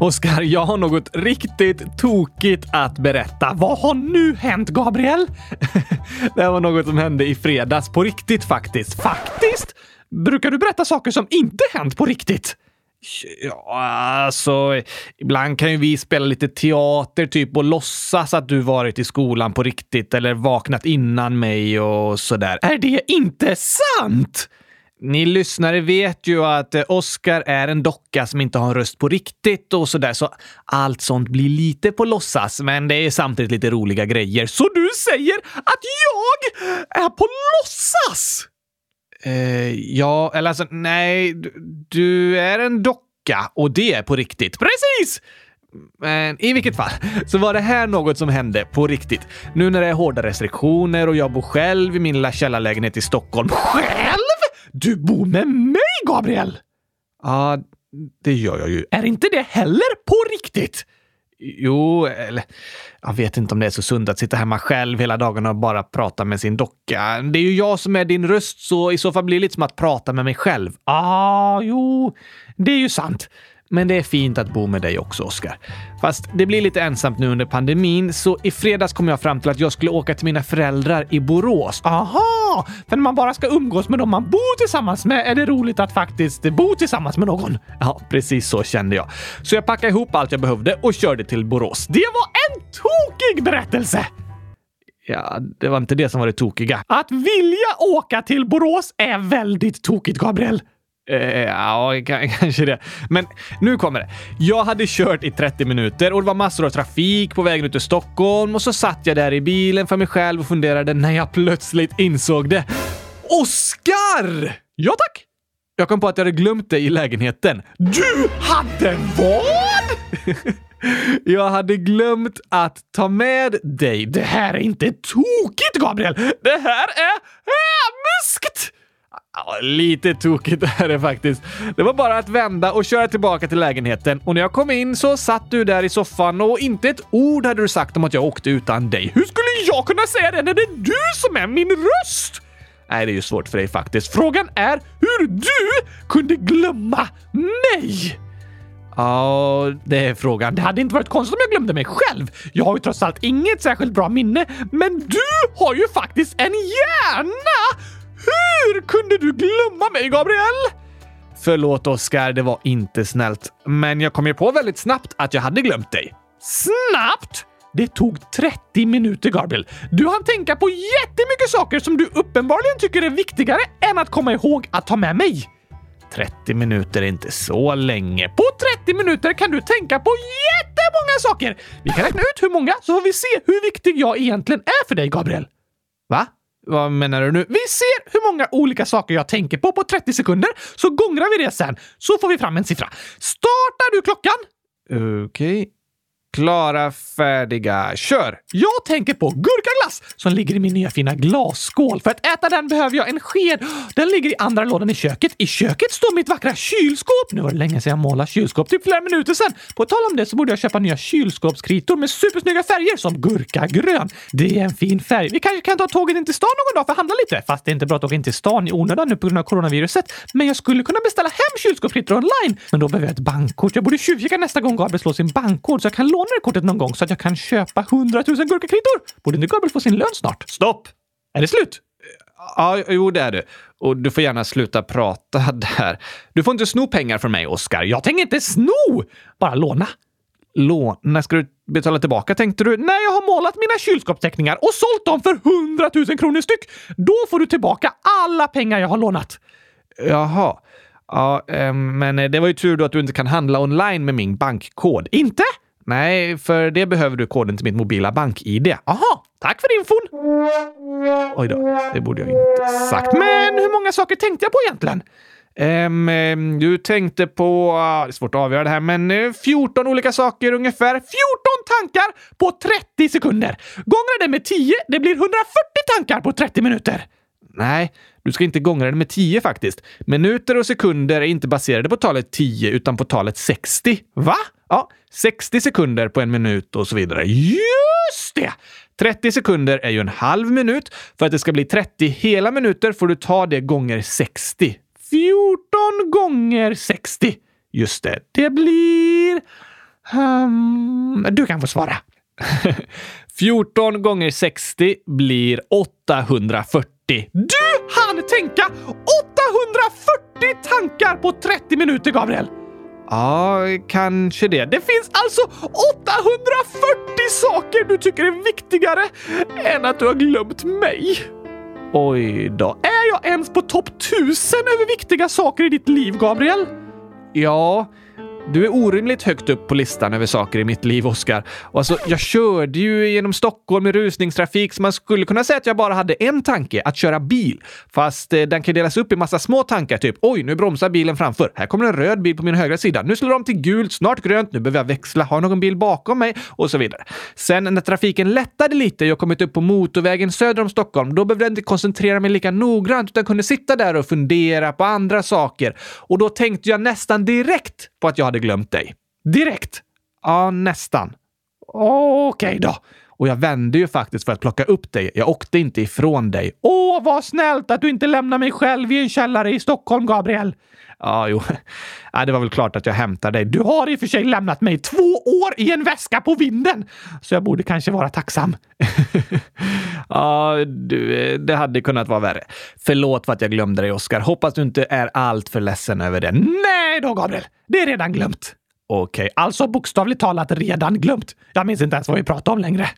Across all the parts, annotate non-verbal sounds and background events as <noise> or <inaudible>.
Oskar, jag har något riktigt tokigt att berätta. Vad har nu hänt, Gabriel? <laughs> det var något som hände i fredags. På riktigt faktiskt. Faktiskt? Brukar du berätta saker som inte hänt på riktigt? Ja, alltså, ibland kan ju vi spela lite teater typ och låtsas att du varit i skolan på riktigt eller vaknat innan mig och sådär. Är det inte sant? Ni lyssnare vet ju att eh, Oscar är en docka som inte har en röst på riktigt och sådär, så allt sånt blir lite på låtsas, men det är samtidigt lite roliga grejer. Så du säger att jag är på låtsas? Eh, ja, eller alltså nej, du, du är en docka och det är på riktigt. Precis! Men i vilket fall <laughs> så var det här något som hände på riktigt. Nu när det är hårda restriktioner och jag bor själv i min lilla källarlägenhet i Stockholm. <laughs> Själv? Du bor med mig, Gabriel! Ja, det gör jag ju. Är inte det heller på riktigt? Jo, eller jag vet inte om det är så sunt att sitta hemma själv hela dagen och bara prata med sin docka. Det är ju jag som är din röst, så i så fall blir det lite som att prata med mig själv. Ah, jo, det är ju sant. Men det är fint att bo med dig också, Oskar. Fast det blir lite ensamt nu under pandemin, så i fredags kom jag fram till att jag skulle åka till mina föräldrar i Borås. Aha! För när man bara ska umgås med dem man bor tillsammans med är det roligt att faktiskt bo tillsammans med någon. Ja, precis så kände jag. Så jag packade ihop allt jag behövde och körde till Borås. Det var en tokig berättelse! Ja, det var inte det som var det tokiga. Att vilja åka till Borås är väldigt tokigt, Gabriel. Eh, ja, <laughs> kanske det. Men nu kommer det. Jag hade kört i 30 minuter och det var massor av trafik på vägen ut till Stockholm och så satt jag där i bilen för mig själv och funderade när jag plötsligt insåg det. Oskar! Ja tack! Jag kom på att jag hade glömt dig i lägenheten. Du hade vad? <laughs> Jag hade glömt att ta med dig. Det här är inte tokigt, Gabriel! Det här är hemskt! Ja, lite tokigt <laughs> är det faktiskt. Det var bara att vända och köra tillbaka till lägenheten och när jag kom in så satt du där i soffan och inte ett ord hade du sagt om att jag åkte utan dig. Hur skulle jag kunna säga det när det är du som är min röst? Nej, det är ju svårt för dig faktiskt. Frågan är hur du kunde glömma mig! Ja, det är frågan. Det hade inte varit konstigt om jag glömde mig själv. Jag har ju trots allt inget särskilt bra minne, men du har ju faktiskt en hjärna! Hur kunde du glömma mig, Gabriel? Förlåt, Oskar. Det var inte snällt. Men jag kom ju på väldigt snabbt att jag hade glömt dig. Snabbt? Det tog 30 minuter, Gabriel. Du hann tänka på jättemycket saker som du uppenbarligen tycker är viktigare än att komma ihåg att ta med mig. 30 minuter är inte så länge. På 30 minuter kan du tänka på jättemånga saker! Vi kan räkna ut hur många så får vi se hur viktig jag egentligen är för dig, Gabriel. Va? Vad menar du nu? Vi ser hur många olika saker jag tänker på på 30 sekunder, så gångrar vi det sen, så får vi fram en siffra. Startar du klockan? Okej. Okay. Klara, färdiga, kör! Jag tänker på glass som ligger i min nya fina glasskål. För att äta den behöver jag en sked. Den ligger i andra lådan i köket. I köket står mitt vackra kylskåp. Nu var det länge sedan jag målade kylskåp, typ flera minuter sedan. På tal om det så borde jag köpa nya kylskåpskritor med supersnygga färger som gurkagrön. Det är en fin färg. Vi kanske kan ta tåget in till stan någon dag för att handla lite. Fast det är inte bra att åka in till stan i onödan nu på grund av coronaviruset. Men jag skulle kunna beställa hem kylskåpskritor online. Men då behöver jag ett bankkort. Jag borde tjuvkika nästa gång Gabriel slår sin bankkod så jag kan låna det kortet någon gång så att jag kan köpa hundratusen gurkakritor. Borde inte Gabriel få sin lön snart? Stopp! Är det slut? Ja, jo, det är det. Och du får gärna sluta prata <laughs> där. Du får inte sno pengar från mig, Oskar. Jag tänker inte sno! Bara låna. Låna? Ska du betala tillbaka tänkte du? När jag har målat mina kylskåpsteckningar och sålt dem för hundratusen kronor styck, då får du tillbaka alla pengar jag har lånat. Jaha. Ja, ehm, men det var ju tur då att du inte kan handla online med min bankkod. Inte? Nej, för det behöver du koden till mitt mobila bank-id. Aha, tack för infon! Oj då, det borde jag inte sagt. Men hur många saker tänkte jag på egentligen? Um, du tänkte på... Det är svårt att avgöra det här, men 14 olika saker ungefär. 14 tankar på 30 sekunder! Gångra det med 10, det blir 140 tankar på 30 minuter. Nej, du ska inte gångra det med 10 faktiskt. Minuter och sekunder är inte baserade på talet 10 utan på talet 60. Va? Ja, 60 sekunder på en minut och så vidare. Just det! 30 sekunder är ju en halv minut. För att det ska bli 30 hela minuter får du ta det gånger 60. 14 gånger 60. Just det, det blir Um, du kan få svara. <laughs> 14 gånger 60 blir 840. Du hann tänka 840 tankar på 30 minuter, Gabriel! Ja, kanske det. Det finns alltså 840 saker du tycker är viktigare än att du har glömt mig. Oj då. Är jag ens på topp 1000 över viktiga saker i ditt liv, Gabriel? Ja, du är orimligt högt upp på listan över saker i mitt liv, Oskar. alltså, jag körde ju genom Stockholm i rusningstrafik, så man skulle kunna säga att jag bara hade en tanke, att köra bil. Fast eh, den kan delas upp i massa små tankar, typ oj, nu bromsar bilen framför. Här kommer en röd bil på min högra sida. Nu slår de till gult, snart grönt. Nu behöver jag växla. Har någon bil bakom mig? Och så vidare. Sen när trafiken lättade lite och jag kommit upp på motorvägen söder om Stockholm, då behövde jag inte koncentrera mig lika noggrant utan kunde sitta där och fundera på andra saker. Och då tänkte jag nästan direkt på att jag hade hade glömt dig. Direkt? Ja, nästan. Okej okay då. Och jag vände ju faktiskt för att plocka upp dig. Jag åkte inte ifrån dig. Åh, vad snällt att du inte lämnar mig själv i en källare i Stockholm, Gabriel. Ja, jo. <laughs> Ja, det var väl klart att jag hämtar dig. Du har i och för sig lämnat mig två år i en väska på vinden, så jag borde kanske vara tacksam. <laughs> ja, du, det hade kunnat vara värre. Förlåt för att jag glömde dig, Oskar. Hoppas du inte är allt för ledsen över det. Nej då, Gabriel. Det är redan glömt. Okej, okay. alltså bokstavligt talat redan glömt. Jag minns inte ens vad vi pratade om längre.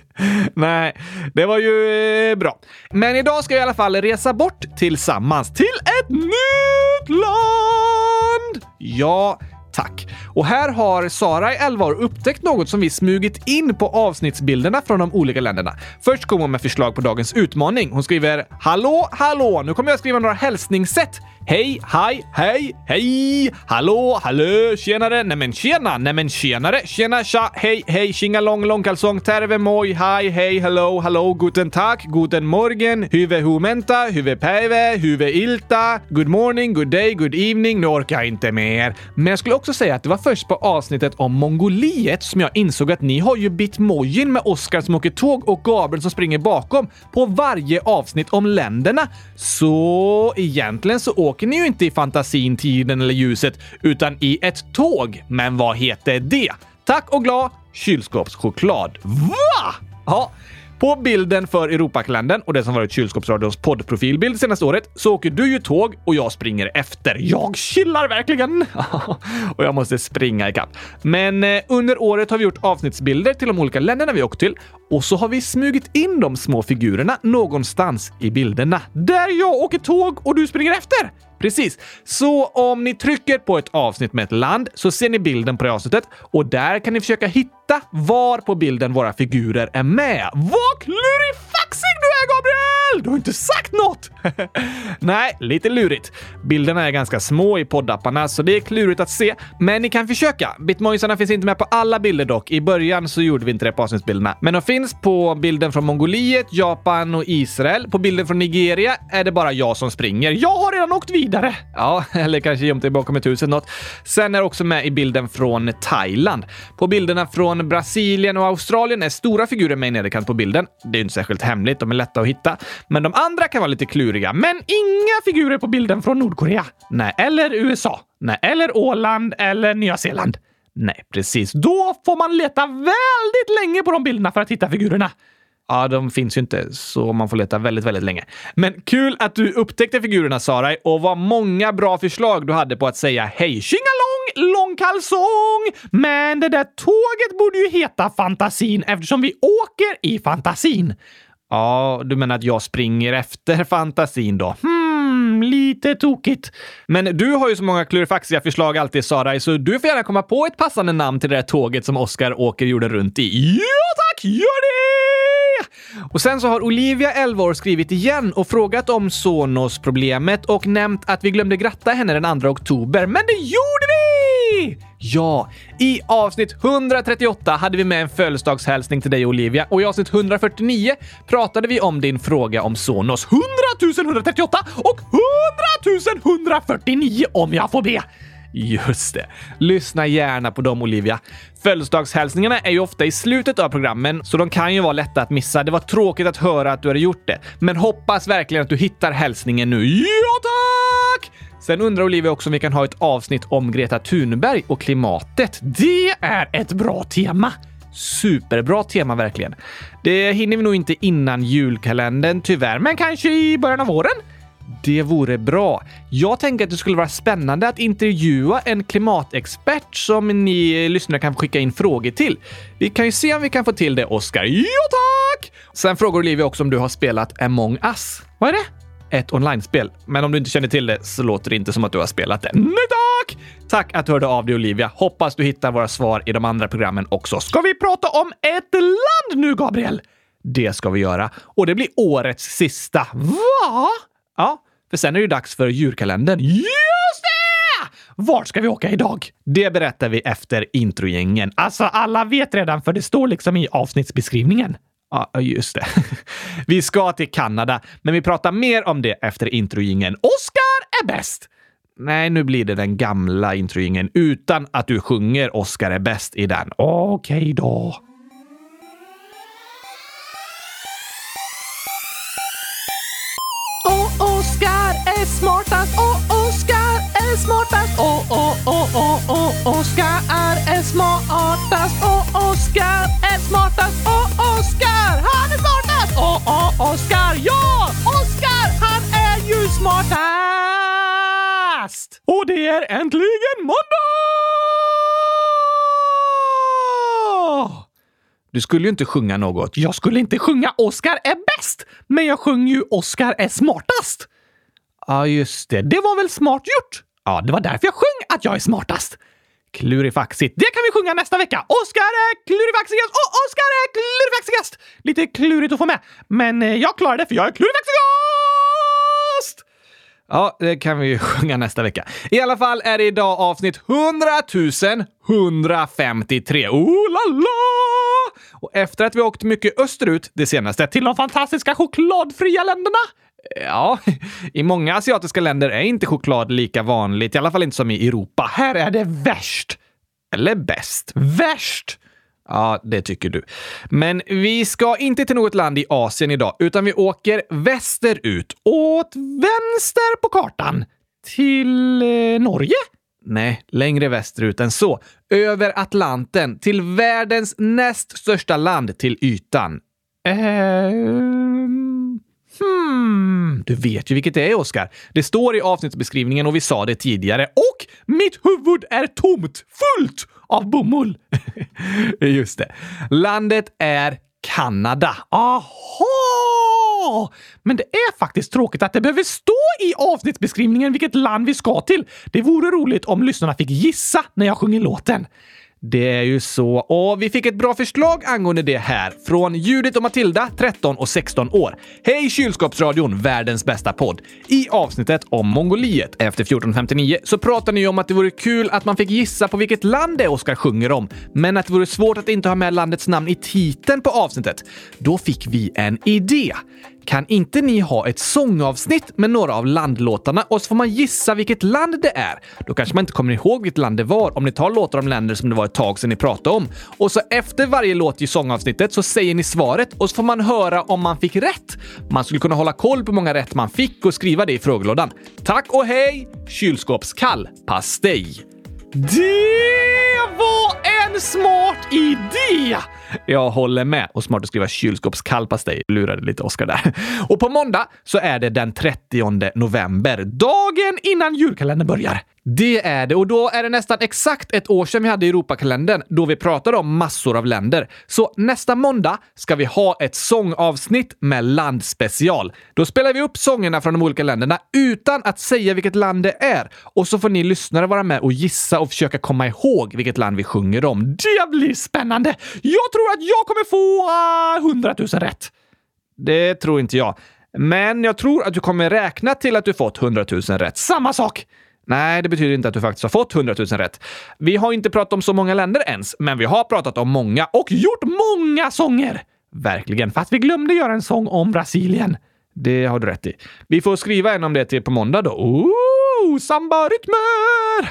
<laughs> Nej, det var ju eh, bra. Men idag ska vi i alla fall resa bort tillsammans till ett nytt land! Ja, Tack! Och här har Sara i 11 år upptäckt något som vi smugit in på avsnittsbilderna från de olika länderna. Först kommer hon med förslag på dagens utmaning. Hon skriver “Hallå, hallå! Nu kommer jag skriva några hälsningssätt. Hej, hej, hej, hej, hallå, hallå, tjenare, nämen tjena, nämen tjenare, tjena, tja, hej, hej, tjingalong, långkalsong, terve, moj, hej, hej, hello, hallå, guten tack, guten morgen, huve humenta, huve päive, huve ilta, good morning, good day, good evening, nu orkar jag inte mer. Men jag skulle också säga att det var först på avsnittet om Mongoliet som jag insåg att ni har ju bitmojin med Oskar som åker tåg och Gabriel som springer bakom på varje avsnitt om länderna. Så egentligen så åker ni ju inte i fantasin, tiden eller ljuset, utan i ett tåg. Men vad heter det? Tack och glad kylskåpschoklad. Va? Ja, på bilden för Europakalendern och det som varit Kylskåpsradions poddprofilbild senaste året så åker du ju tåg och jag springer efter. Jag chillar verkligen! <laughs> och jag måste springa ikapp. Men eh, under året har vi gjort avsnittsbilder till de olika länderna vi åkt till och så har vi smugit in de små figurerna någonstans i bilderna. Där jag åker tåg och du springer efter! Precis. Så om ni trycker på ett avsnitt med ett land så ser ni bilden på det avsnittet och där kan ni försöka hitta var på bilden våra figurer är med. Vad klurifaxig du är, Gabriel! Du har inte sagt något! <laughs> Nej, lite lurigt. Bilderna är ganska små i poddapparna, så det är klurigt att se. Men ni kan försöka. Bitmojsarna finns inte med på alla bilder dock. I början så gjorde vi inte det på avsnittsbilderna. Men de finns på bilden från Mongoliet, Japan och Israel. På bilden från Nigeria är det bara jag som springer. Jag har redan åkt vidare! Ja, <laughs> eller kanske gömt dig bakom ett hus eller något. Sen är också med i bilden från Thailand. På bilderna från Brasilien och Australien är stora figurer med i nederkant på bilden. Det är inte särskilt hemligt, de är lätta att hitta. Men de andra kan vara lite kluriga. Men inga figurer på bilden från Nordkorea. Nej, eller USA. Nej, eller Åland eller Nya Zeeland. Nej, precis. Då får man leta väldigt länge på de bilderna för att hitta figurerna. Ja, de finns ju inte, så man får leta väldigt, väldigt länge. Men kul att du upptäckte figurerna, Sarai, och vad många bra förslag du hade på att säga hej tjingalong, långkalsong! Men det där tåget borde ju heta Fantasin eftersom vi åker i fantasin. Ja, du menar att jag springer efter fantasin då? Hmm, lite tokigt. Men du har ju så många klurifaxiga förslag alltid, Sarai, så du får gärna komma på ett passande namn till det där tåget som Oskar åker jorden runt i. Ja tack, gör det! Och sen så har Olivia, 11 år, skrivit igen och frågat om Sonos-problemet och nämnt att vi glömde gratta henne den 2 oktober. Men det gjorde vi! Ja, i avsnitt 138 hade vi med en födelsedagshälsning till dig Olivia och i avsnitt 149 pratade vi om din fråga om Sonos 100 138 och 100 149 om jag får be. Just det. Lyssna gärna på dem, Olivia. Födelsedagshälsningarna är ju ofta i slutet av programmen, så de kan ju vara lätta att missa. Det var tråkigt att höra att du hade gjort det, men hoppas verkligen att du hittar hälsningen nu. Ja, tack! Sen undrar Olivia också om vi kan ha ett avsnitt om Greta Thunberg och klimatet. Det är ett bra tema! Superbra tema verkligen. Det hinner vi nog inte innan julkalendern tyvärr, men kanske i början av våren? Det vore bra. Jag tänker att det skulle vara spännande att intervjua en klimatexpert som ni lyssnare kan skicka in frågor till. Vi kan ju se om vi kan få till det, Oskar. Ja, tack! Sen frågar Olivia också om du har spelat Among Us. Vad är det? Ett online-spel. Men om du inte känner till det så låter det inte som att du har spelat det. Nej tack! Tack att du hörde av dig Olivia. Hoppas du hittar våra svar i de andra programmen också. Ska vi prata om ett land nu, Gabriel? Det ska vi göra. Och det blir årets sista. Va? Ja, för sen är det dags för julkalendern. Just det! Vart ska vi åka idag? Det berättar vi efter introgängen. Alltså, alla vet redan för det står liksom i avsnittsbeskrivningen. Ja, just det. <laughs> Vi ska till Kanada, men vi pratar mer om det efter introjingen. Oscar är bäst! Nej, nu blir det den gamla introjingen utan att du sjunger Oscar är bäst i den. Okej okay då. Och Oscar är smartast och Oscar är smartast och oh, oh, oh, Oscar är smartast och Oscar är smartast och Oscar, han är smartast! Och oh, Oscar, ja! Oscar, han är ju smartast! Och det är äntligen måndag! Du skulle ju inte sjunga något. Jag skulle inte sjunga Oscar är bäst, men jag sjunger ju Oscar är smartast. Ja, just det. Det var väl smart gjort? Ja, det var därför jag sjöng att jag är smartast. Klurifaxigt. Det kan vi sjunga nästa vecka! Oskar är klurifaxigast och Oskar är klurifaxigast! Lite klurigt att få med, men eh, jag klarar det för jag är klurifaxigast! Ja, det kan vi ju <laughs> sjunga nästa vecka. I alla fall är det idag avsnitt 100 153. Oh la la! Och efter att vi åkt mycket österut det senaste till de fantastiska chokladfria länderna Ja, <laughs> i många asiatiska länder är inte choklad lika vanligt, i alla fall inte som i Europa. Här är det värst! Eller bäst. Värst! Ja, det tycker du. Men vi ska inte till något land i Asien idag, utan vi åker västerut. Åt vänster på kartan. Till eh, Norge? Nej, längre västerut än så. Över Atlanten, till världens näst största land till ytan. Ehm... Hmm, du vet ju vilket det är, Oskar. Det står i avsnittsbeskrivningen och vi sa det tidigare. Och mitt huvud är tomt, fullt av bomull. <laughs> Just det. Landet är Kanada. Aha! Men det är faktiskt tråkigt att det behöver stå i avsnittsbeskrivningen vilket land vi ska till. Det vore roligt om lyssnarna fick gissa när jag sjunger låten. Det är ju så. Och vi fick ett bra förslag angående det här från Judith och Matilda, 13 och 16 år. Hej kylskåpsradion, världens bästa podd! I avsnittet om Mongoliet efter 1459 så pratade ni om att det vore kul att man fick gissa på vilket land det är Oskar sjunger om, men att det vore svårt att inte ha med landets namn i titeln på avsnittet. Då fick vi en idé. Kan inte ni ha ett sångavsnitt med några av landlåtarna och så får man gissa vilket land det är? Då kanske man inte kommer ihåg vilket land det var om ni tar låtar om länder som det var ett tag sedan ni pratade om. Och så efter varje låt i sångavsnittet så säger ni svaret och så får man höra om man fick rätt. Man skulle kunna hålla koll på hur många rätt man fick och skriva det i frågelådan. Tack och hej! Kylskåpskall pastej. Det var en smart idé! Jag håller med. Och smart att skriva kylskåpskallpastej. Lurade lite Oskar där. Och på måndag så är det den 30 november, dagen innan julkalendern börjar. Det är det och då är det nästan exakt ett år sedan vi hade Europakalendern då vi pratade om massor av länder. Så nästa måndag ska vi ha ett sångavsnitt med landspecial. Då spelar vi upp sångerna från de olika länderna utan att säga vilket land det är. Och så får ni lyssnare vara med och gissa och försöka komma ihåg vilket land vi sjunger om. Det blir spännande! Jag tror att jag kommer få uh, 100 000 rätt. Det tror inte jag. Men jag tror att du kommer räkna till att du fått 100 000 rätt. Samma sak! Nej, det betyder inte att du faktiskt har fått 100 000 rätt. Vi har inte pratat om så många länder ens, men vi har pratat om många och gjort många sånger! Verkligen, fast vi glömde göra en sång om Brasilien. Det har du rätt i. Vi får skriva en om det till på måndag då. Ooh! Samba-rytmer!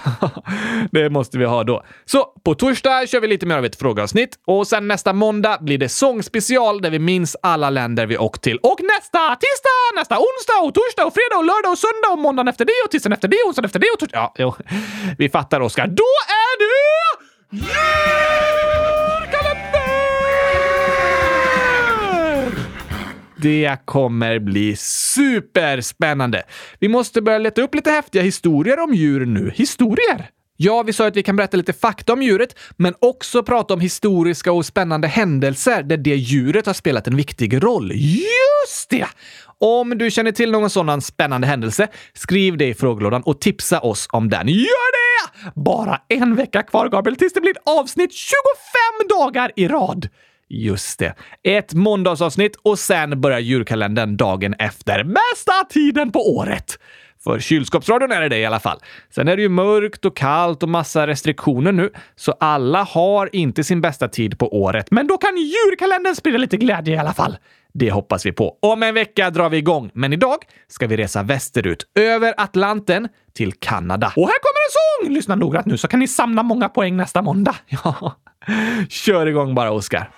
<laughs> det måste vi ha då. Så på torsdag kör vi lite mer av ett frågeavsnitt och sen nästa måndag blir det sångspecial där vi minns alla länder vi åkt till. Och nästa tisdag, nästa onsdag och torsdag och fredag och lördag och söndag och måndagen efter det och tisdagen efter det och onsdagen efter det och torsdag. Ja, jo. Vi fattar Oskar. Då är du... Yeah! Det kommer bli superspännande. Vi måste börja leta upp lite häftiga historier om djur nu. Historier? Ja, vi sa att vi kan berätta lite fakta om djuret, men också prata om historiska och spännande händelser där det djuret har spelat en viktig roll. Just det! Om du känner till någon sådan spännande händelse, skriv det i frågelådan och tipsa oss om den. Gör det! Bara en vecka kvar, Gabriel, tills det blir avsnitt 25 dagar i rad. Just det. Ett måndagsavsnitt och sen börjar julkalendern dagen efter. Bästa tiden på året! För kylskåpsradion är det det i alla fall. Sen är det ju mörkt och kallt och massa restriktioner nu, så alla har inte sin bästa tid på året. Men då kan julkalendern sprida lite glädje i alla fall. Det hoppas vi på. Om en vecka drar vi igång, men idag ska vi resa västerut, över Atlanten till Kanada. Och här kommer en sång! Lyssna noggrant nu så kan ni samla många poäng nästa måndag. <laughs> Ja, kör igång bara, Oskar.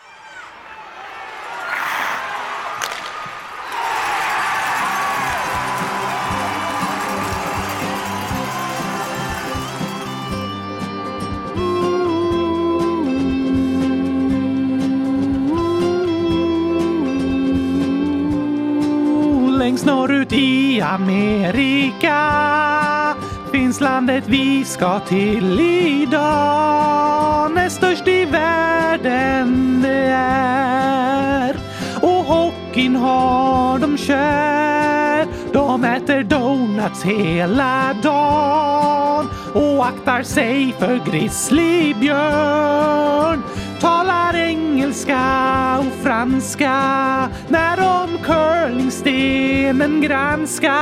Ut i Amerika finns landet vi ska till idag. Näst störst i världen det är. Och hockeyn har de kär. De äter donuts hela dagen och aktar sig för grizzlybjörn talar engelska och franska när de curlingstenen granska.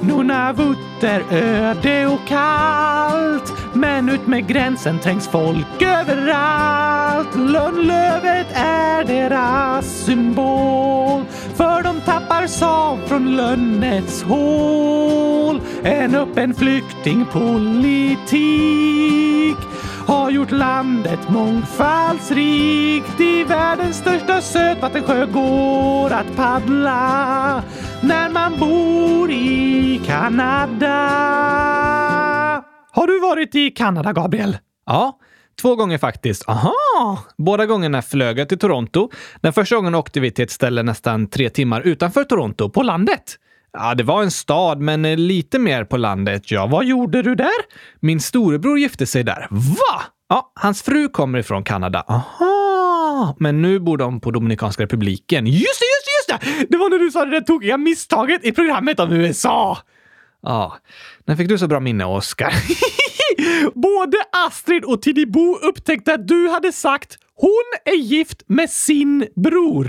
Nunavut är öde och kallt men ut med gränsen trängs folk överallt. Lönnlövet är deras symbol för de tappar sav från lönnets hål. En öppen flyktingpolitik har gjort landet mångfaldsrikt. I världens största sötvattensjö går att paddla när man bor i Kanada. Har du varit i Kanada, Gabriel? Ja, två gånger faktiskt. Aha! Båda gångerna flög jag till Toronto. Den första gången åkte vi till ett ställe nästan tre timmar utanför Toronto, på landet. Ja, det var en stad, men eh, lite mer på landet. Ja, vad gjorde du där? Min storebror gifte sig där. Va? Ja, hans fru kommer ifrån Kanada. Aha! Men nu bor de på Dominikanska republiken. Just det, just det, just det! Det var när du sa det där tokiga misstaget i programmet om USA. Ja, när fick du så bra minne, Oscar? <laughs> Både Astrid och Tidibo upptäckte att du hade sagt hon är gift med sin bror.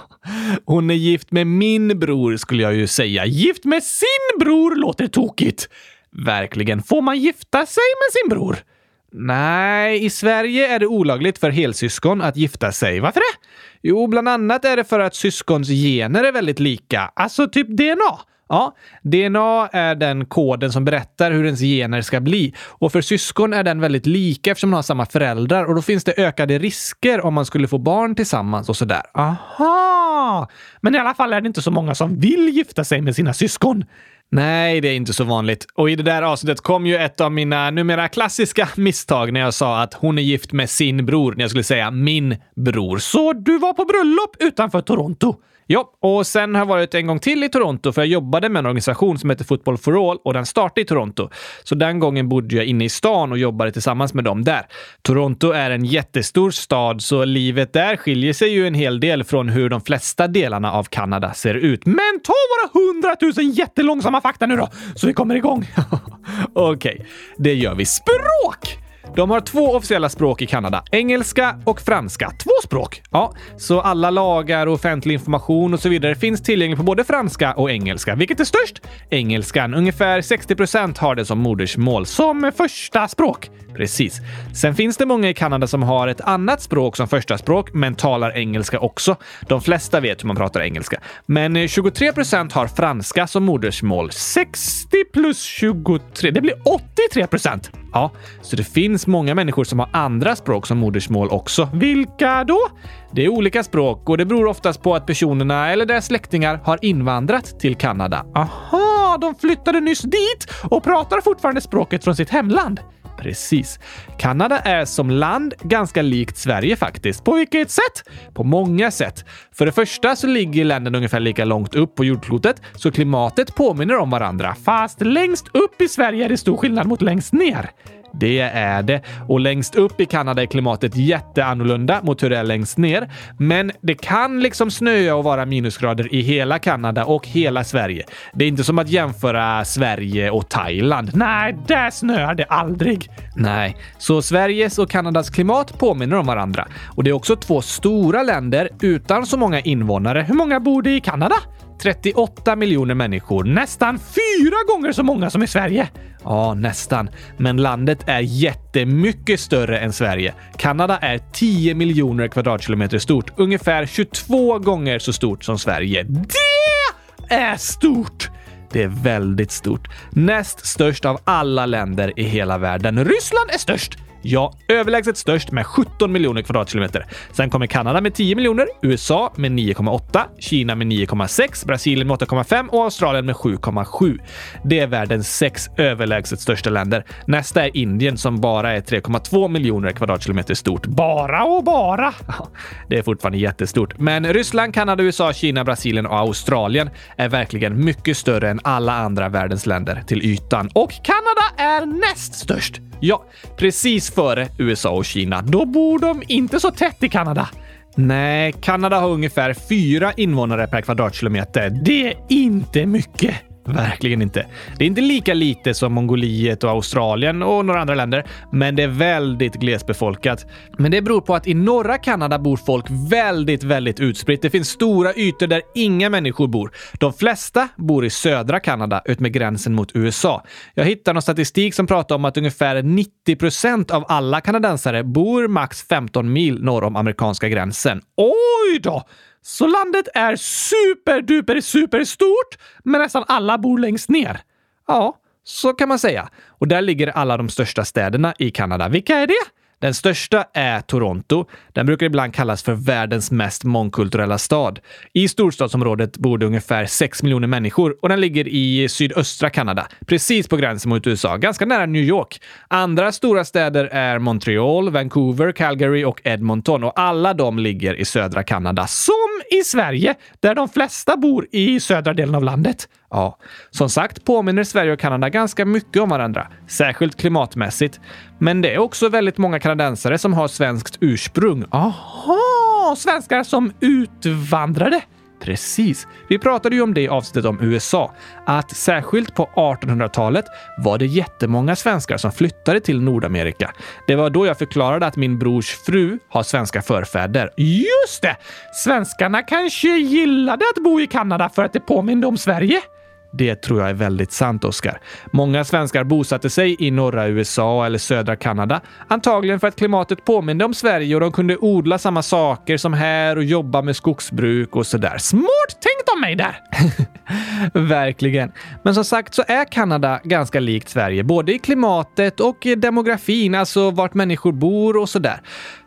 <laughs> Hon är gift med min bror skulle jag ju säga. Gift med sin bror låter tokigt. Verkligen. Får man gifta sig med sin bror? Nej, i Sverige är det olagligt för helsyskon att gifta sig. Varför det? Jo, bland annat är det för att syskons gener är väldigt lika. Alltså typ DNA. Ja, DNA är den koden som berättar hur ens gener ska bli. Och för syskon är den väldigt lika eftersom de har samma föräldrar och då finns det ökade risker om man skulle få barn tillsammans och sådär. Aha! Men i alla fall är det inte så många som vill gifta sig med sina syskon. Nej, det är inte så vanligt. Och i det där avsnittet kom ju ett av mina numera klassiska misstag när jag sa att hon är gift med sin bror när jag skulle säga min bror. Så du var på bröllop utanför Toronto? Ja, och sen har jag varit en gång till i Toronto för jag jobbade med en organisation som heter Football for All och den startade i Toronto. Så den gången bodde jag inne i stan och jobbade tillsammans med dem där. Toronto är en jättestor stad så livet där skiljer sig ju en hel del från hur de flesta delarna av Kanada ser ut. Men ta våra hundratusen jättelångsamma fakta nu då, så vi kommer igång. <laughs> Okej, okay, det gör vi. Språk! De har två officiella språk i Kanada. Engelska och franska. Två språk! Ja, så alla lagar och offentlig information och så vidare finns tillgänglig på både franska och engelska. Vilket är störst? Engelskan. Ungefär 60% har det som modersmål, som första språk. Precis. Sen finns det många i Kanada som har ett annat språk som första språk, men talar engelska också. De flesta vet hur man pratar engelska. Men eh, 23 procent har franska som modersmål. 60 plus 23, det blir 83 procent. Ja, så det finns många människor som har andra språk som modersmål också. Vilka då? Det är olika språk och det beror oftast på att personerna eller deras släktingar har invandrat till Kanada. Aha, de flyttade nyss dit och pratar fortfarande språket från sitt hemland. Precis. Kanada är som land ganska likt Sverige faktiskt. På vilket sätt? På många sätt. För det första så ligger länderna ungefär lika långt upp på jordklotet, så klimatet påminner om varandra. Fast längst upp i Sverige är det stor skillnad mot längst ner. Det är det. Och längst upp i Kanada är klimatet jätteannorlunda mot hur det är längst ner. Men det kan liksom snöa och vara minusgrader i hela Kanada och hela Sverige. Det är inte som att jämföra Sverige och Thailand. Nej, där snöar det aldrig. Nej, så Sveriges och Kanadas klimat påminner om varandra. Och det är också två stora länder utan så många invånare. Hur många bor det i Kanada? 38 miljoner människor, nästan fyra gånger så många som i Sverige. Ja, nästan. Men landet är jättemycket större än Sverige. Kanada är 10 miljoner kvadratkilometer stort, ungefär 22 gånger så stort som Sverige. Det är stort! Det är väldigt stort. Näst störst av alla länder i hela världen. Ryssland är störst. Ja, överlägset störst med 17 miljoner kvadratkilometer. Sen kommer Kanada med 10 miljoner, USA med 9,8, Kina med 9,6, Brasilien med 8,5 och Australien med 7,7. Det är världens sex överlägset största länder. Nästa är Indien som bara är 3,2 miljoner kvadratkilometer stort. Bara och bara! Det är fortfarande jättestort. Men Ryssland, Kanada, USA, Kina, Brasilien och Australien är verkligen mycket större än alla andra världens länder till ytan. Och Kanada är näst störst. Ja, precis före USA och Kina. Då bor de inte så tätt i Kanada. Nej, Kanada har ungefär fyra invånare per kvadratkilometer. Det är inte mycket. Verkligen inte. Det är inte lika lite som Mongoliet och Australien och några andra länder, men det är väldigt glesbefolkat. Men det beror på att i norra Kanada bor folk väldigt, väldigt utspritt. Det finns stora ytor där inga människor bor. De flesta bor i södra Kanada utmed gränsen mot USA. Jag hittade någon statistik som pratar om att ungefär 90 procent av alla kanadensare bor max 15 mil norr om amerikanska gränsen. Oj då! Så landet är superduper superstort, men nästan alla bor längst ner. Ja, så kan man säga. Och där ligger alla de största städerna i Kanada. Vilka är det? Den största är Toronto. Den brukar ibland kallas för världens mest mångkulturella stad. I storstadsområdet bor det ungefär 6 miljoner människor och den ligger i sydöstra Kanada, precis på gränsen mot USA, ganska nära New York. Andra stora städer är Montreal, Vancouver, Calgary och Edmonton och alla de ligger i södra Kanada, som i Sverige, där de flesta bor i södra delen av landet. Ja, som sagt påminner Sverige och Kanada ganska mycket om varandra, särskilt klimatmässigt. Men det är också väldigt många kanadensare som har svenskt ursprung. Aha, svenskar som utvandrade. Precis. Vi pratade ju om det i avsnittet om USA, att särskilt på 1800-talet var det jättemånga svenskar som flyttade till Nordamerika. Det var då jag förklarade att min brors fru har svenska förfäder. Just det! Svenskarna kanske gillade att bo i Kanada för att det påminde om Sverige? Det tror jag är väldigt sant, Oskar. Många svenskar bosatte sig i norra USA eller södra Kanada. Antagligen för att klimatet påminde om Sverige och de kunde odla samma saker som här och jobba med skogsbruk och sådär. Smart tänkt av mig där! <laughs> Verkligen. Men som sagt så är Kanada ganska likt Sverige, både i klimatet och demografin, alltså vart människor bor och sådär.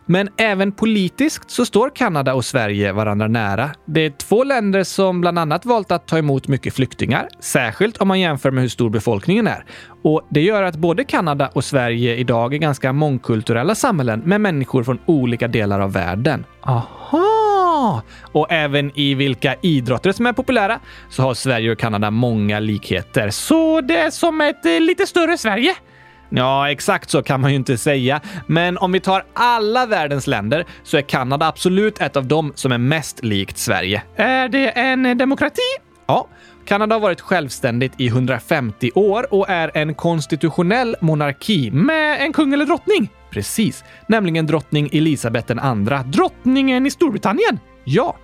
Men även politiskt så står Kanada och Sverige varandra nära. Det är två länder som bland annat valt att ta emot mycket flyktingar, särskilt om man jämför med hur stor befolkningen är. Och Det gör att både Kanada och Sverige idag är ganska mångkulturella samhällen med människor från olika delar av världen. Aha! Och även i vilka idrotter som är populära så har Sverige och Kanada många likheter. Så det är som ett eh, lite större Sverige? Ja, exakt så kan man ju inte säga. Men om vi tar alla världens länder så är Kanada absolut ett av dem som är mest likt Sverige. Är det en demokrati? Ja. Kanada har varit självständigt i 150 år och är en konstitutionell monarki med en kung eller drottning. Precis, nämligen drottning Elisabeth II, drottningen i Storbritannien. Ja,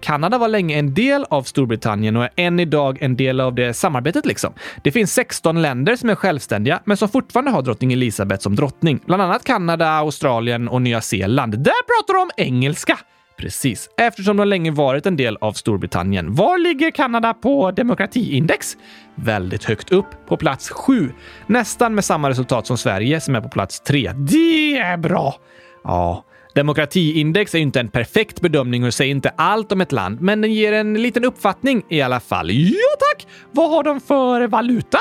Kanada var länge en del av Storbritannien och är än idag en del av det samarbetet. liksom. Det finns 16 länder som är självständiga, men som fortfarande har drottning Elizabeth som drottning. Bland annat Kanada, Australien och Nya Zeeland. Där pratar de engelska! Precis, eftersom de länge varit en del av Storbritannien. Var ligger Kanada på demokratiindex? Väldigt högt upp, på plats 7. Nästan med samma resultat som Sverige som är på plats 3. Det är bra! Ja, Demokratiindex är ju inte en perfekt bedömning och säger inte allt om ett land, men den ger en liten uppfattning i alla fall. Ja tack! Vad har de för valuta?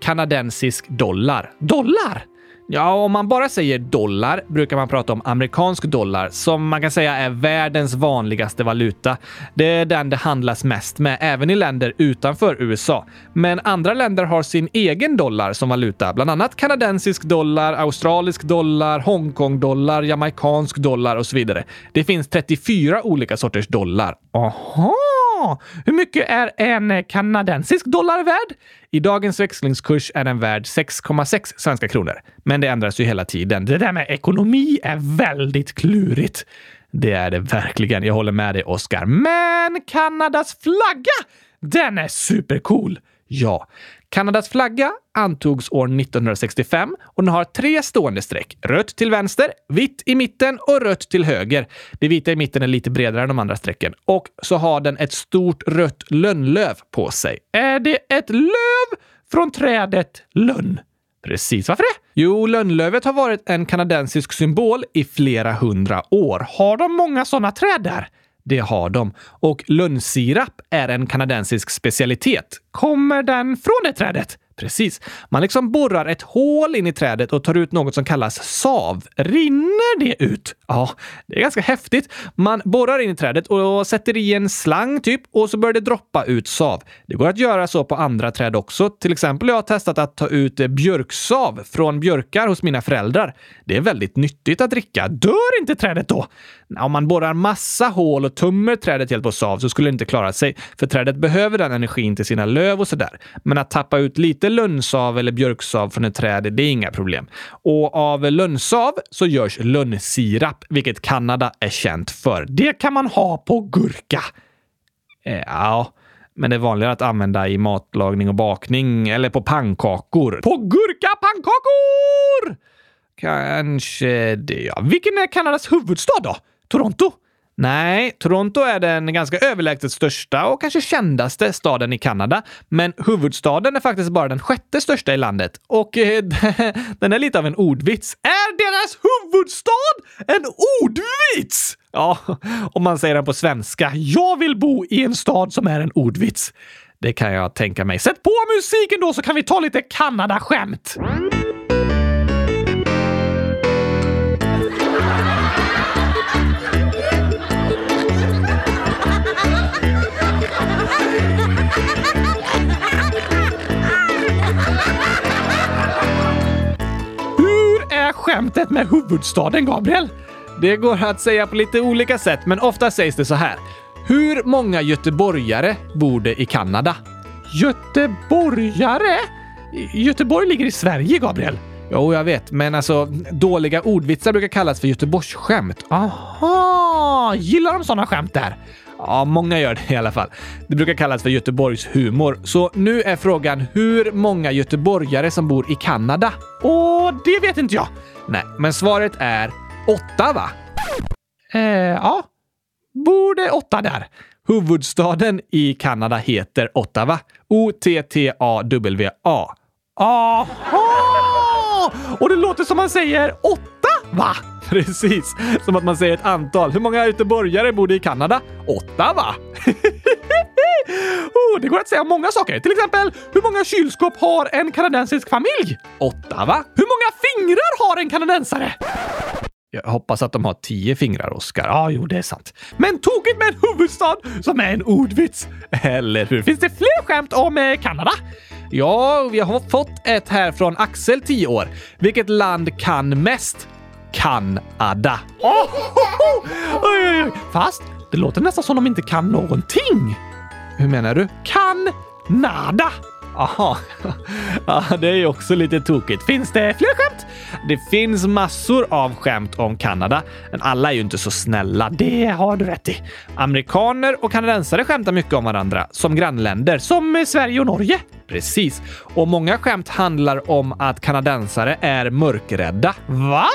Kanadensisk dollar. Dollar? Ja, om man bara säger dollar brukar man prata om amerikansk dollar som man kan säga är världens vanligaste valuta. Det är den det handlas mest med, även i länder utanför USA. Men andra länder har sin egen dollar som valuta, bland annat kanadensisk dollar, australisk dollar, Hongkong-dollar, jamaicansk dollar och så vidare. Det finns 34 olika sorters dollar. Aha! Hur mycket är en kanadensisk dollar värd? I dagens växlingskurs är den värd 6,6 svenska kronor. Men det ändras ju hela tiden. Det där med ekonomi är väldigt klurigt. Det är det verkligen. Jag håller med dig, Oskar. Men Kanadas flagga, den är supercool! Ja, Kanadas flagga antogs år 1965 och den har tre stående streck. Rött till vänster, vitt i mitten och rött till höger. Det vita i mitten är lite bredare än de andra strecken. Och så har den ett stort rött lönnlöv på sig. Är det ett löv från trädet lönn? Precis. Varför det? Jo, lönnlövet har varit en kanadensisk symbol i flera hundra år. Har de många sådana träd där? Det har de. Och lönnsirap är en kanadensisk specialitet. Kommer den från det trädet? Precis. Man liksom borrar ett hål in i trädet och tar ut något som kallas sav. Rinner det ut? Ja, det är ganska häftigt. Man borrar in i trädet och sätter i en slang typ och så börjar det droppa ut sav. Det går att göra så på andra träd också. Till exempel har jag testat att ta ut björksav från björkar hos mina föräldrar. Det är väldigt nyttigt att dricka. Dör inte trädet då? Om man borrar massa hål och tummer trädet helt på sav så skulle det inte klara sig, för trädet behöver den energin till sina löv och sådär. Men att tappa ut lite lönnsav eller björksav från ett träd, det är inga problem. Och av lönnsav så görs lönnsirap, vilket Kanada är känt för. Det kan man ha på gurka. Eh, ja, men det är vanligare att använda i matlagning och bakning eller på pannkakor. På gurka pannkakor! Kanske det, ja. Vilken är Kanadas huvudstad då? Toronto? Nej, Toronto är den ganska överlägset största och kanske kändaste staden i Kanada. Men huvudstaden är faktiskt bara den sjätte största i landet. Och eh, <laughs> den är lite av en ordvits. Är deras huvudstad en ordvits? Ja, om man säger den på svenska. Jag vill bo i en stad som är en ordvits. Det kan jag tänka mig. Sätt på musiken då så kan vi ta lite Kanada-skämt. Skämtet med huvudstaden, Gabriel? Det går att säga på lite olika sätt, men ofta sägs det så här. Hur många göteborgare bor det i Kanada? Göteborgare? Göteborg ligger i Sverige, Gabriel. Jo, jag vet, men alltså dåliga ordvitsar brukar kallas för Göteborgsskämt. Aha! Gillar de sådana skämt där? Ja, många gör det i alla fall. Det brukar kallas för Göteborgs humor. Så nu är frågan hur många göteborgare som bor i Kanada? Och det vet inte jag. Nej, men svaret är åtta, va? Eh, ja. Bor det åtta där? Huvudstaden i Kanada heter Ottawa. O-T-T-A-W-A. Aha! Och det låter som man säger åtta, va? <laughs> Precis, som att man säger ett antal. Hur många göteborgare bor det i Kanada? Åtta, va? <laughs> oh, det går att säga många saker. Till exempel, hur många kylskåp har en kanadensisk familj? Åtta, va? Hur många fingrar har en kanadensare? Jag hoppas att de har tio fingrar, Oskar. Ja, jo, det är sant. Men tokigt med en huvudstad som är en ordvits! Eller hur? Finns det fler skämt om eh, Kanada? Ja, vi har fått ett här från Axel, 10 år. Vilket land kan mest? Kanada. Oh, oh, oh. Fast det låter nästan som de inte kan någonting. Hur menar du? Kan nada. Aha, <laughs> ja, det är ju också lite tokigt. Finns det fler skämt? Det finns massor av skämt om Kanada, men alla är ju inte så snälla. Det har du rätt i. Amerikaner och kanadensare skämtar mycket om varandra, som grannländer, som Sverige och Norge. Precis. Och många skämt handlar om att kanadensare är mörkrädda. Va?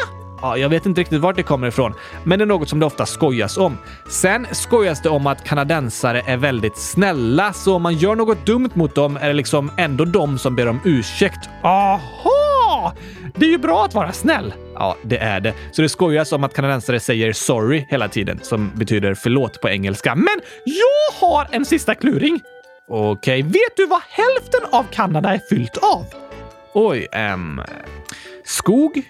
Ja, jag vet inte riktigt vart det kommer ifrån, men det är något som det ofta skojas om. Sen skojas det om att kanadensare är väldigt snälla, så om man gör något dumt mot dem är det liksom ändå de som ber om ursäkt. Aha! Det är ju bra att vara snäll. Ja, det är det. Så det skojas om att kanadensare säger sorry hela tiden, som betyder förlåt på engelska. Men jag har en sista kluring. Okej, vet du vad hälften av Kanada är fyllt av? Oj, ehm... skog?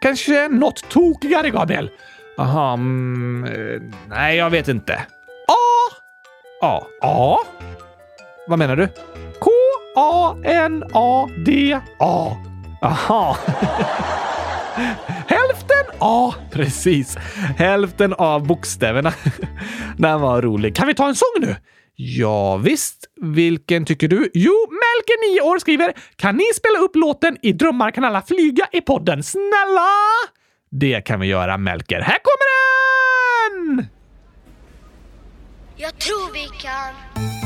Kanske något tokigare, Gabriel? Aha, mm, eh, nej, jag vet inte. A. A. A. Vad menar du? K-A-N-A-D-A. Aha. <laughs> Hälften A. Precis. Hälften av bokstäverna. <laughs> Den var rolig. Kan vi ta en sång nu? Ja, visst. Vilken tycker du? Jo, Melker, 9 år, skriver “Kan ni spela upp låten I drömmar kan alla flyga i podden? Snälla!” Det kan vi göra, Melker. Här kommer den! Jag tror vi kan.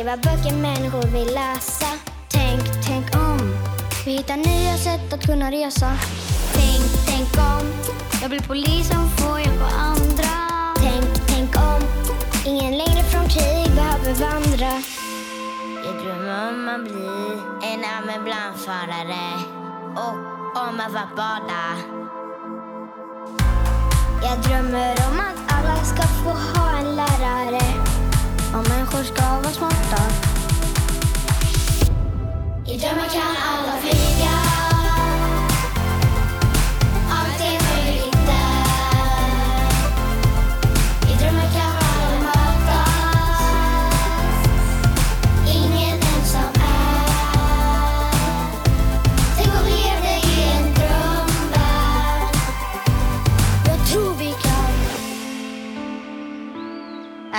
Skriva böcker människor vill läsa. Tänk, tänk om vi hittar nya sätt att kunna resa. Tänk, tänk om jag blir polis som får hjälpa andra. Tänk, tänk om ingen längre från krig behöver vandra. Jag drömmer om att bli en ambulansförare och om att vara bada. Jag drömmer om att alla ska få ha en lärare. Människor ska vara smarta. I drömmar kan alla flyga.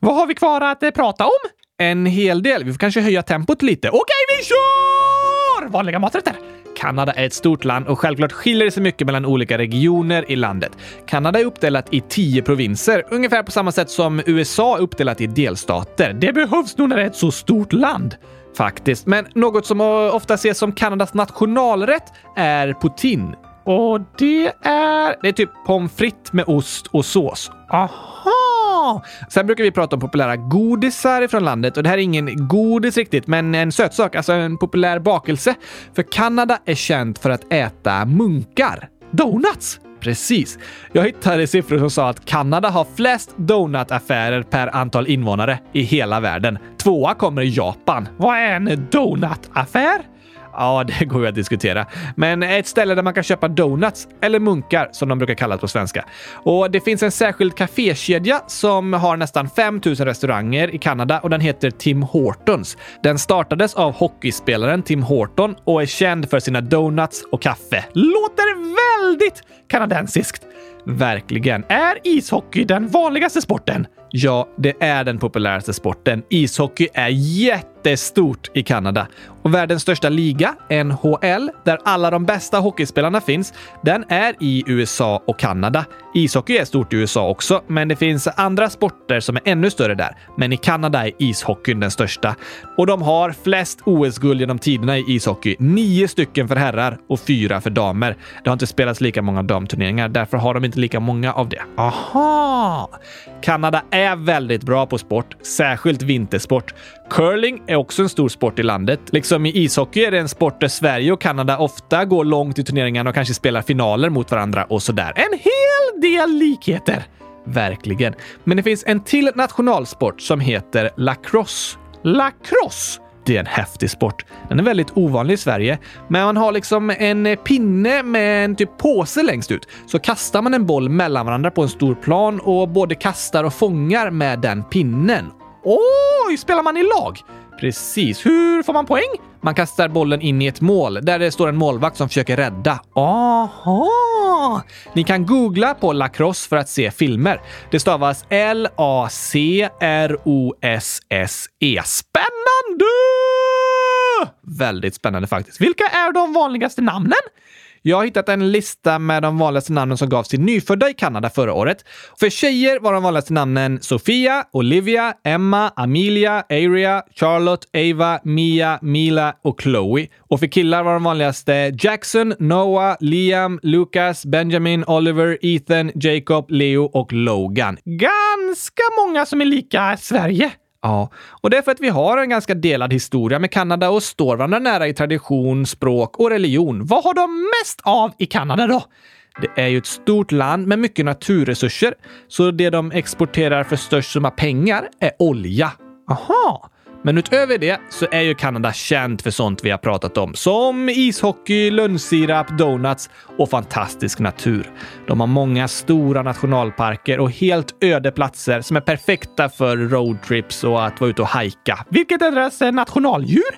Vad har vi kvar att eh, prata om? En hel del. Vi får kanske höja tempot lite. Okej, vi kör! Vanliga maträtter. Kanada är ett stort land och självklart skiljer det sig mycket mellan olika regioner i landet. Kanada är uppdelat i tio provinser, ungefär på samma sätt som USA är uppdelat i delstater. Det behövs nog när det är ett så stort land. Faktiskt. Men något som ofta ses som Kanadas nationalrätt är poutine. Och det är... Det är typ pommes frites med ost och sås. Aha! Sen brukar vi prata om populära godisar från landet och det här är ingen godis riktigt, men en sötsak, alltså en populär bakelse. För Kanada är känt för att äta munkar. Donuts! Precis. Jag hittade siffror som sa att Kanada har flest donutaffärer per antal invånare i hela världen. Tvåa kommer Japan. Vad är en donutaffär? Ja, det <laughs> går ju att diskutera. Men ett ställe där man kan köpa donuts, eller munkar som de brukar kallas på svenska. Och det finns en särskild kafékedja som har nästan 5000 restauranger i Kanada och den heter Tim Hortons. Den startades av hockeyspelaren Tim Horton och är känd för sina donuts och kaffe. Låter väldigt kanadensiskt! Verkligen. Är ishockey den vanligaste sporten? Ja, det är den populäraste sporten. Ishockey är jätte det är stort i Kanada. Och världens största liga, NHL, där alla de bästa hockeyspelarna finns, den är i USA och Kanada. Ishockey är stort i USA också, men det finns andra sporter som är ännu större där. Men i Kanada är ishockeyn den största. Och de har flest OS-guld genom tiderna i ishockey. Nio stycken för herrar och fyra för damer. Det har inte spelats lika många damturneringar, därför har de inte lika många av det. Aha! Kanada är väldigt bra på sport, särskilt vintersport. Curling är också en stor sport i landet. Liksom i ishockey är det en sport där Sverige och Kanada ofta går långt i turneringarna och kanske spelar finaler mot varandra och sådär. En hel del likheter! Verkligen. Men det finns en till nationalsport som heter lacrosse. Lacrosse! Det är en häftig sport. Den är väldigt ovanlig i Sverige, men man har liksom en pinne med en typ påse längst ut. Så kastar man en boll mellan varandra på en stor plan och både kastar och fångar med den pinnen. Oj, spelar man i lag? Precis. Hur får man poäng? Man kastar bollen in i ett mål där det står en målvakt som försöker rädda. Aha! Ni kan googla på lacrosse för att se filmer. Det stavas L-A-C-R-O-S-S-E. Spännande! Väldigt spännande faktiskt. Vilka är de vanligaste namnen? Jag har hittat en lista med de vanligaste namnen som gavs till nyfödda i Kanada förra året. För tjejer var de vanligaste namnen Sofia, Olivia, Emma, Amelia, Aria, Charlotte, Ava, Mia, Mila och Chloe. Och för killar var de vanligaste Jackson, Noah, Liam, Lucas, Benjamin, Oliver, Ethan, Jacob, Leo och Logan. Ganska många som är lika Sverige. Ja, och det är för att vi har en ganska delad historia med Kanada och står varandra nära i tradition, språk och religion. Vad har de mest av i Kanada då? Det är ju ett stort land med mycket naturresurser, så det de exporterar för störst summa pengar är olja. Aha! Men utöver det så är ju Kanada känt för sånt vi har pratat om, som ishockey, lönnsirap, donuts och fantastisk natur. De har många stora nationalparker och helt öde platser som är perfekta för roadtrips och att vara ute och hajka. Vilket är deras nationaldjur?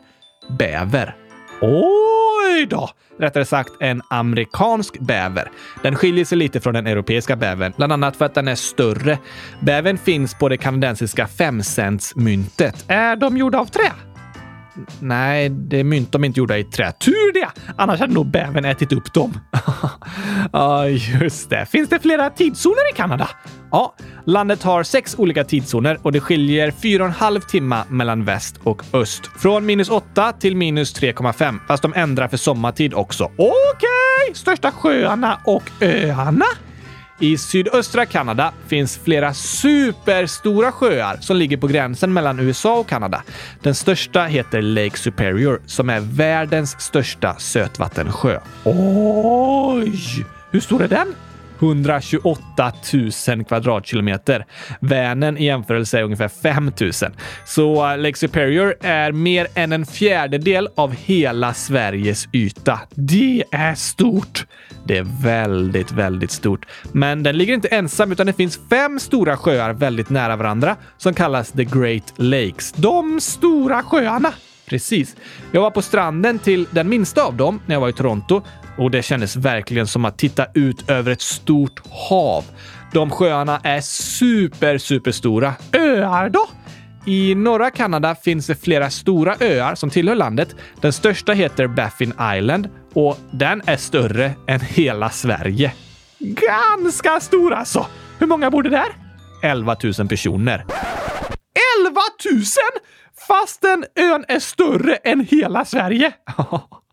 Bäver. Oj då! Rättare sagt en amerikansk bäver. Den skiljer sig lite från den europeiska bävern, bland annat för att den är större. Bävern finns på det kanadensiska 5-centsmyntet. Är de gjorda av trä? Nej, det är mynt de är inte gjorda i trä. Tur det! Annars hade nog bävern ätit upp dem. <laughs> Ja, just det. Finns det flera tidszoner i Kanada? Ja, landet har sex olika tidszoner och det skiljer fyra och en halv timme mellan väst och öst. Från minus 8 till minus 3,5, fast de ändrar för sommartid också. Okej! Största sjöarna och öarna? I sydöstra Kanada finns flera superstora sjöar som ligger på gränsen mellan USA och Kanada. Den största heter Lake Superior som är världens största sötvattensjö. Oj! Hur stor är den? 128 000 kvadratkilometer. Vänern i jämförelse är ungefär 5 000. Så uh, Lake Superior är mer än en fjärdedel av hela Sveriges yta. Det är stort! Det är väldigt, väldigt stort. Men den ligger inte ensam utan det finns fem stora sjöar väldigt nära varandra som kallas The Great Lakes. De stora sjöarna! Precis. Jag var på stranden till den minsta av dem när jag var i Toronto och det kändes verkligen som att titta ut över ett stort hav. De sjöarna är super, super stora. Öar då? I norra Kanada finns det flera stora öar som tillhör landet. Den största heter Baffin Island och den är större än hela Sverige. Ganska stor alltså! Hur många bor det där? 11 000 personer. 11 000? Fastän ön är större än hela Sverige? <laughs>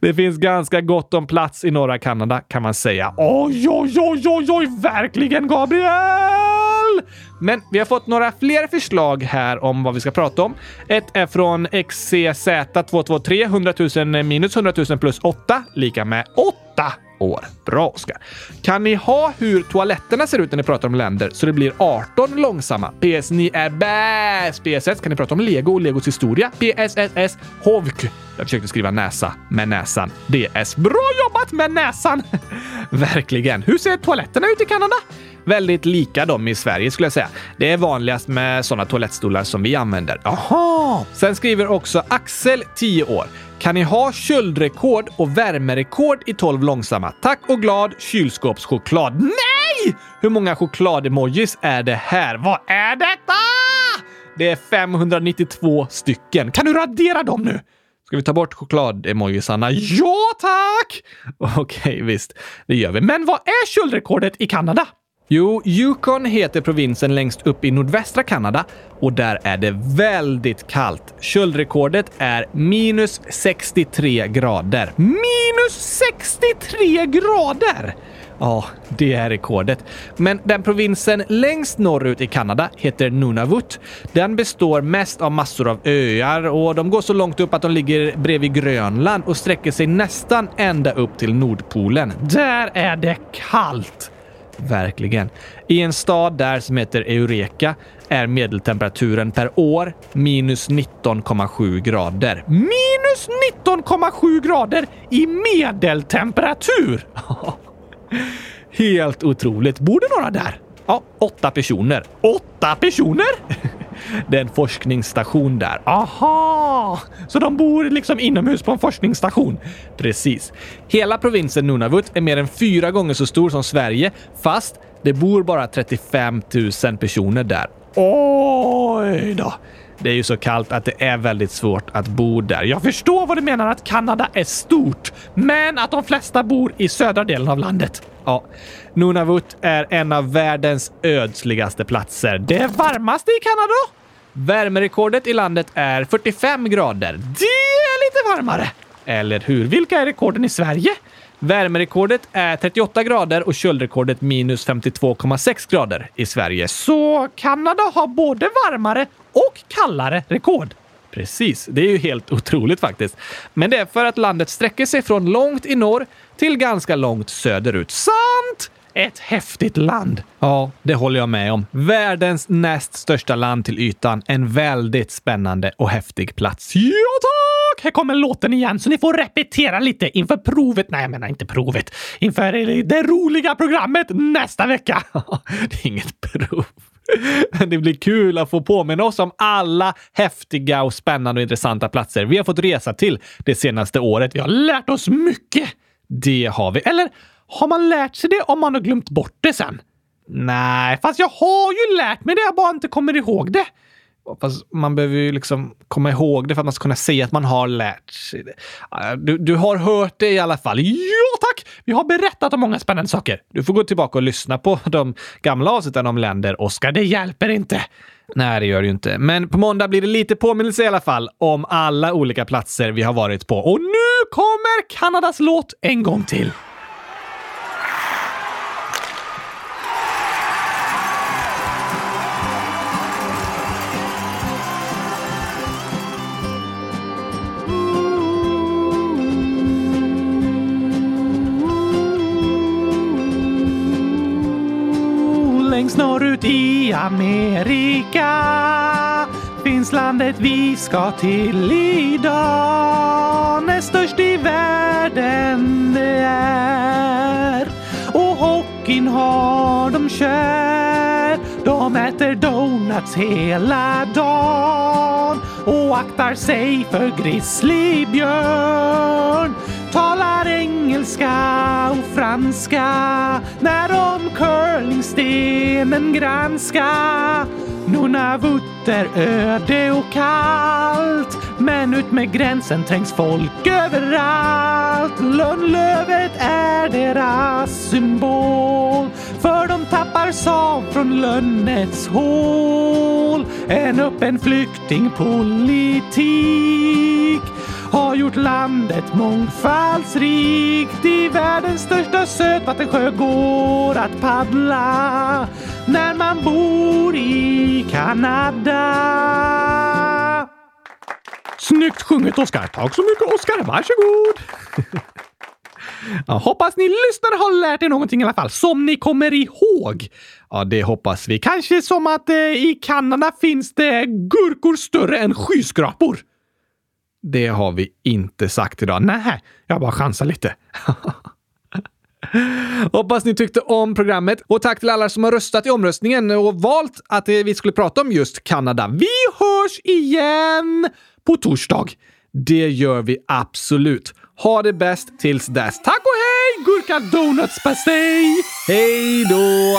Det finns ganska gott om plats i norra Kanada kan man säga. Oj, oj, oj, oj, oj, verkligen Gabriel! Men vi har fått några fler förslag här om vad vi ska prata om. Ett är från XCZ223, 100 000 minus 100 000 plus 8, lika med 8 år. Bra, Oskar. Kan ni ha hur toaletterna ser ut när ni pratar om länder så det blir 18 långsamma? PS. Ni är bäst! PSS. Kan ni prata om Lego och Legos historia? PSSS. Hovk. Jag försökte skriva näsa med näsan. DS. Bra jobbat med näsan! <laughs> Verkligen. Hur ser toaletterna ut i Kanada? Väldigt lika dem i Sverige skulle jag säga. Det är vanligast med sådana toalettstolar som vi använder. Jaha! Sen skriver också Axel, 10 år. Kan ni ha köldrekord och värmerekord i 12 långsamma? Tack och glad kylskåpschoklad. Nej! Hur många choklad-emojis är det här? Vad är detta? Det är 592 stycken. Kan du radera dem nu? Ska vi ta bort choklad-emojisarna? Ja, tack! <laughs> Okej, visst. Det gör vi. Men vad är köldrekordet i Kanada? Jo, Yukon heter provinsen längst upp i nordvästra Kanada och där är det väldigt kallt. Köldrekordet är minus 63 grader. Minus 63 grader! Ja, det är rekordet. Men den provinsen längst norrut i Kanada heter Nunavut. Den består mest av massor av öar och de går så långt upp att de ligger bredvid Grönland och sträcker sig nästan ända upp till Nordpolen. Där är det kallt! Verkligen. I en stad där som heter Eureka är medeltemperaturen per år minus 19,7 grader. Minus 19,7 grader i medeltemperatur! <laughs> Helt otroligt. Bor det några där? Ja, åtta personer. Åtta personer? <laughs> Det är en forskningsstation där. Aha! Så de bor liksom inomhus på en forskningsstation? Precis. Hela provinsen Nunavut är mer än fyra gånger så stor som Sverige, fast det bor bara 35 000 personer där. Oj då! Det är ju så kallt att det är väldigt svårt att bo där. Jag förstår vad du menar att Kanada är stort, men att de flesta bor i södra delen av landet. Ja, Nunavut är en av världens ödsligaste platser. Det varmaste i Kanada? Värmerekordet i landet är 45 grader. Det är lite varmare! Eller hur? Vilka är rekorden i Sverige? Värmerekordet är 38 grader och köldrekordet minus 52,6 grader i Sverige. Så Kanada har både varmare och kallare rekord. Precis, det är ju helt otroligt faktiskt. Men det är för att landet sträcker sig från långt i norr till ganska långt söderut. Sant! Ett häftigt land. Ja, det håller jag med om. Världens näst största land till ytan. En väldigt spännande och häftig plats. Ja, tack! Här kommer låten igen, så ni får repetera lite inför provet. Nej, jag menar inte provet. Inför det roliga programmet nästa vecka. <laughs> det är inget prov. Men det blir kul att få påminna oss om alla häftiga och spännande och intressanta platser vi har fått resa till det senaste året. Vi har lärt oss mycket. Det har vi. Eller har man lärt sig det om man har glömt bort det sen? Nej, fast jag har ju lärt mig det, jag bara inte kommer ihåg det. Fast man behöver ju liksom komma ihåg det för att man ska kunna säga att man har lärt sig det. Du, du har hört det i alla fall. Ja, tack! Vi har berättat om många spännande saker. Du får gå tillbaka och lyssna på de gamla avsnitten om länder, Oskar. Det hjälper inte. Nej, det gör det ju inte. Men på måndag blir det lite påminnelse i alla fall om alla olika platser vi har varit på. Och nu kommer Kanadas låt en gång till. Amerika finns landet vi ska till idag. Näst störst i världen det är. Och hockeyn har de kär. De äter donuts hela dagen och aktar sig för grizzlybjörn. Talar engelska och franska när de curlingstenen granska. Nunavut är öde och kallt men ut med gränsen trängs folk överallt. Lönnlövet är deras symbol för de tappar sav från lönnets hål. En öppen flyktingpolitik har gjort landet mångfaldsrikt. I världens största sötvattensjö går att paddla när man bor i Kanada. Snyggt sjunget, Oskar. Tack så mycket, Oskar. Varsågod. <laughs> Jag hoppas ni lyssnare har lärt er någonting i alla fall, som ni kommer ihåg. Ja, det hoppas vi. Kanske som att eh, i Kanada finns det gurkor större än skyskrapor. Det har vi inte sagt idag. Nej, jag bara chansar lite. <laughs> Hoppas ni tyckte om programmet och tack till alla som har röstat i omröstningen och valt att vi skulle prata om just Kanada. Vi hörs igen på torsdag. Det gör vi absolut. Ha det bäst tills dess. Tack och hej! Gurka Donuts Pastej! Hej då!